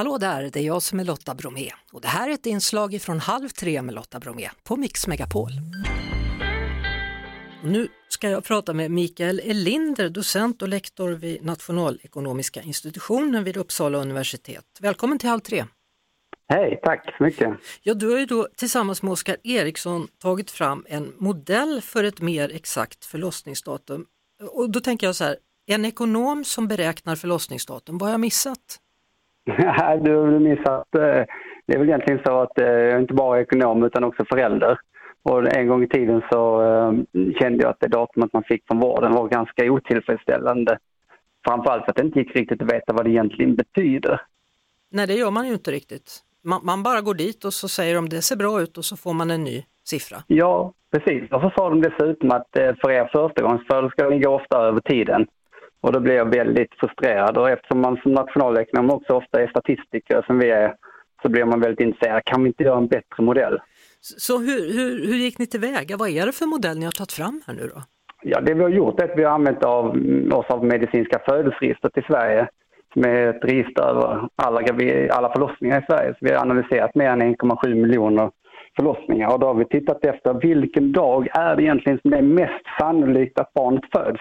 Hallå där, det är jag som är Lotta Bromé och det här är ett inslag från Halv tre med Lotta Bromé på Mix Megapol. Nu ska jag prata med Mikael Elinder, docent och lektor vid Nationalekonomiska institutionen vid Uppsala universitet. Välkommen till Halv tre. Hej, tack så mycket. Ja, du har ju då tillsammans med Oskar Eriksson tagit fram en modell för ett mer exakt förlossningsdatum. Och då tänker jag så här, en ekonom som beräknar förlossningsdatum, vad har jag missat? Du har missat, eh, det är väl egentligen så att jag är inte bara ekonom utan också förälder. Och en gång i tiden så eh, kände jag att det datumet man fick från vården var ganska otillfredsställande. Framförallt för att det inte gick riktigt att veta vad det egentligen betyder. Nej, det gör man ju inte riktigt. Man, man bara går dit och så säger de det ser bra ut och så får man en ny siffra. Ja, precis. Och så sa de dessutom att eh, för er förstagångsföderskor går ofta över tiden. Och då blev jag väldigt frustrerad och eftersom man som nationalekonom också ofta är statistiker som vi är så blir man väldigt intresserad. Kan vi inte göra en bättre modell? Så hur, hur, hur gick ni tillväga? Vad är det för modell ni har tagit fram här nu då? Ja, det vi har gjort är att vi har använt av, oss av medicinska födelseregistret i Sverige som är ett register över alla, alla förlossningar i Sverige. Så vi har analyserat mer än 1,7 miljoner förlossningar och då har vi tittat efter vilken dag är det egentligen som det är mest sannolikt att barnet föds.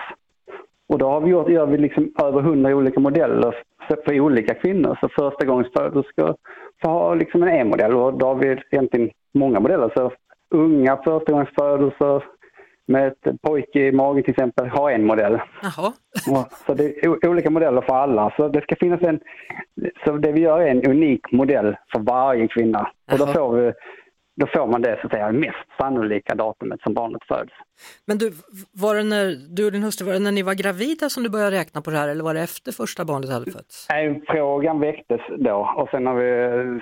Och då har vi gjort, gör vi liksom över hundra olika modeller för olika kvinnor. Så första gångs föderskor får ha liksom en E-modell och då har vi egentligen många modeller. Så unga förstagångsfödelser med ett pojke i magen till exempel har en modell. Jaha. så det är olika modeller för alla. Så det ska finnas en... Så det vi gör är en unik modell för varje kvinna. Jaha. Och då får vi då får man det så att säga mest sannolika datumet som barnet föds. Men du, var det när du och din hustru, var det när ni var gravida som du började räkna på det här eller var det efter första barnet hade fötts? Nej, frågan väcktes då och sen har vi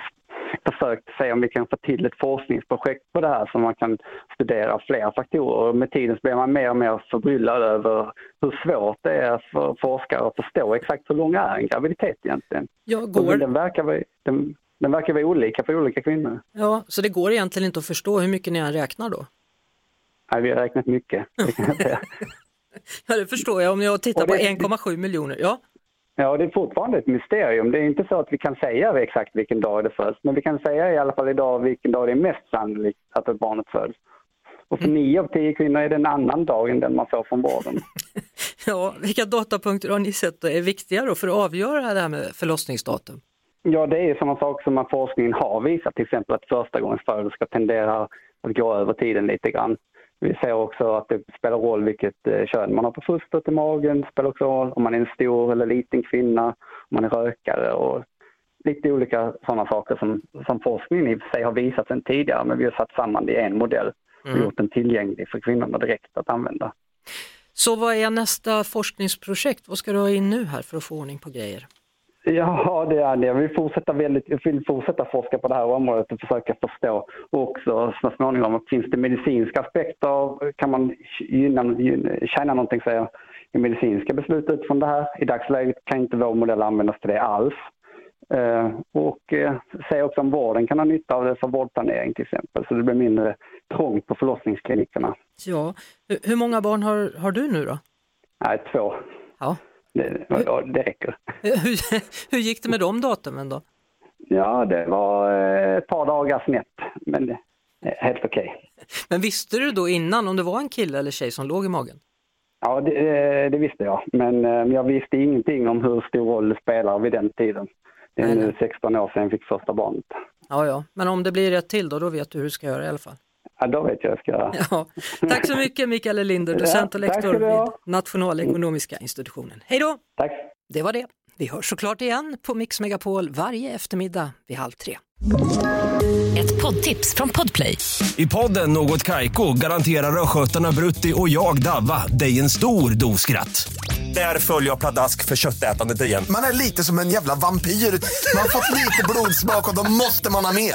försökt se om vi kan få till ett forskningsprojekt på det här så man kan studera fler faktorer. Med tiden blir man mer och mer förbryllad över hur svårt det är för forskare att förstå exakt hur lång är en graviditet egentligen. Ja, går... den verkar, den, den verkar vara olika för olika kvinnor. Ja, så det går egentligen inte att förstå hur mycket ni än räknar då? Nej, vi har räknat mycket, det ja, det förstår jag om jag tittar det... på 1,7 miljoner. Ja. Ja, det är fortfarande ett mysterium. Det är inte så att vi kan säga exakt vilken dag det föds, men vi kan säga i alla fall idag vilken dag det är mest sannolikt att ett barnet föds. Och för mm. nio av tio kvinnor är det en annan dag än den man får från vården. ja, vilka datapunkter har ni sett är viktiga då för att avgöra det här med förlossningsdatum? Ja, det är sådana saker som forskningen har visat, till exempel att första gången föderskor tenderar att gå över tiden lite grann. Vi ser också att det spelar roll vilket eh, kön man har på fostret i magen, det spelar också roll om man är en stor eller liten kvinna, om man är rökare och lite olika sådana saker som, som forskningen i och för sig har visat sedan tidigare, men vi har satt samman det i en modell och mm. gjort den tillgänglig för kvinnorna direkt att använda. Så vad är nästa forskningsprojekt? Vad ska du ha in nu här för att få ordning på grejer? Ja, det är det. Jag vill fortsätta, väldigt, jag vill fortsätta forska på det här området och försöka förstå. Också så småningom, finns det medicinska aspekter? Kan man gynna, tjäna någonting säger i medicinska beslut utifrån det här? I dagsläget kan inte vår modell användas till det alls. Uh, och uh, se också om vården kan ha nytta av det för vårdplanering till exempel, så det blir mindre trångt på förlossningsklinikerna. Ja, hur många barn har, har du nu då? Nej, två. Ja, ja, det räcker. Hur, hur gick det med de datumen då? Ja, det var eh, ett par dagar snett, men helt okej. Okay. Men visste du då innan om det var en kille eller tjej som låg i magen? Ja, det, eh, det visste jag, men eh, jag visste ingenting om hur stor roll det spelar vid den tiden. Det är nu 16 år sedan jag fick första barnet. Ja, ja, men om det blir rätt till då, då vet du hur du ska göra i alla fall. Ja, då vet jag vad jag ska göra. Ja. Tack så mycket Mikael Linder, docent och lektor vid Nationalekonomiska institutionen. Hej då! Tack! Det var det. Vi hörs såklart igen på Mix Megapol varje eftermiddag vid halv tre. Ett poddtips från Podplay. I podden Något Kaiko garanterar östgötarna Brutti och jag, Davva, dig en stor dos skratt. Där följer jag pladask för köttätandet igen. Man är lite som en jävla vampyr. Man har fått lite blodsmak och då måste man ha mer.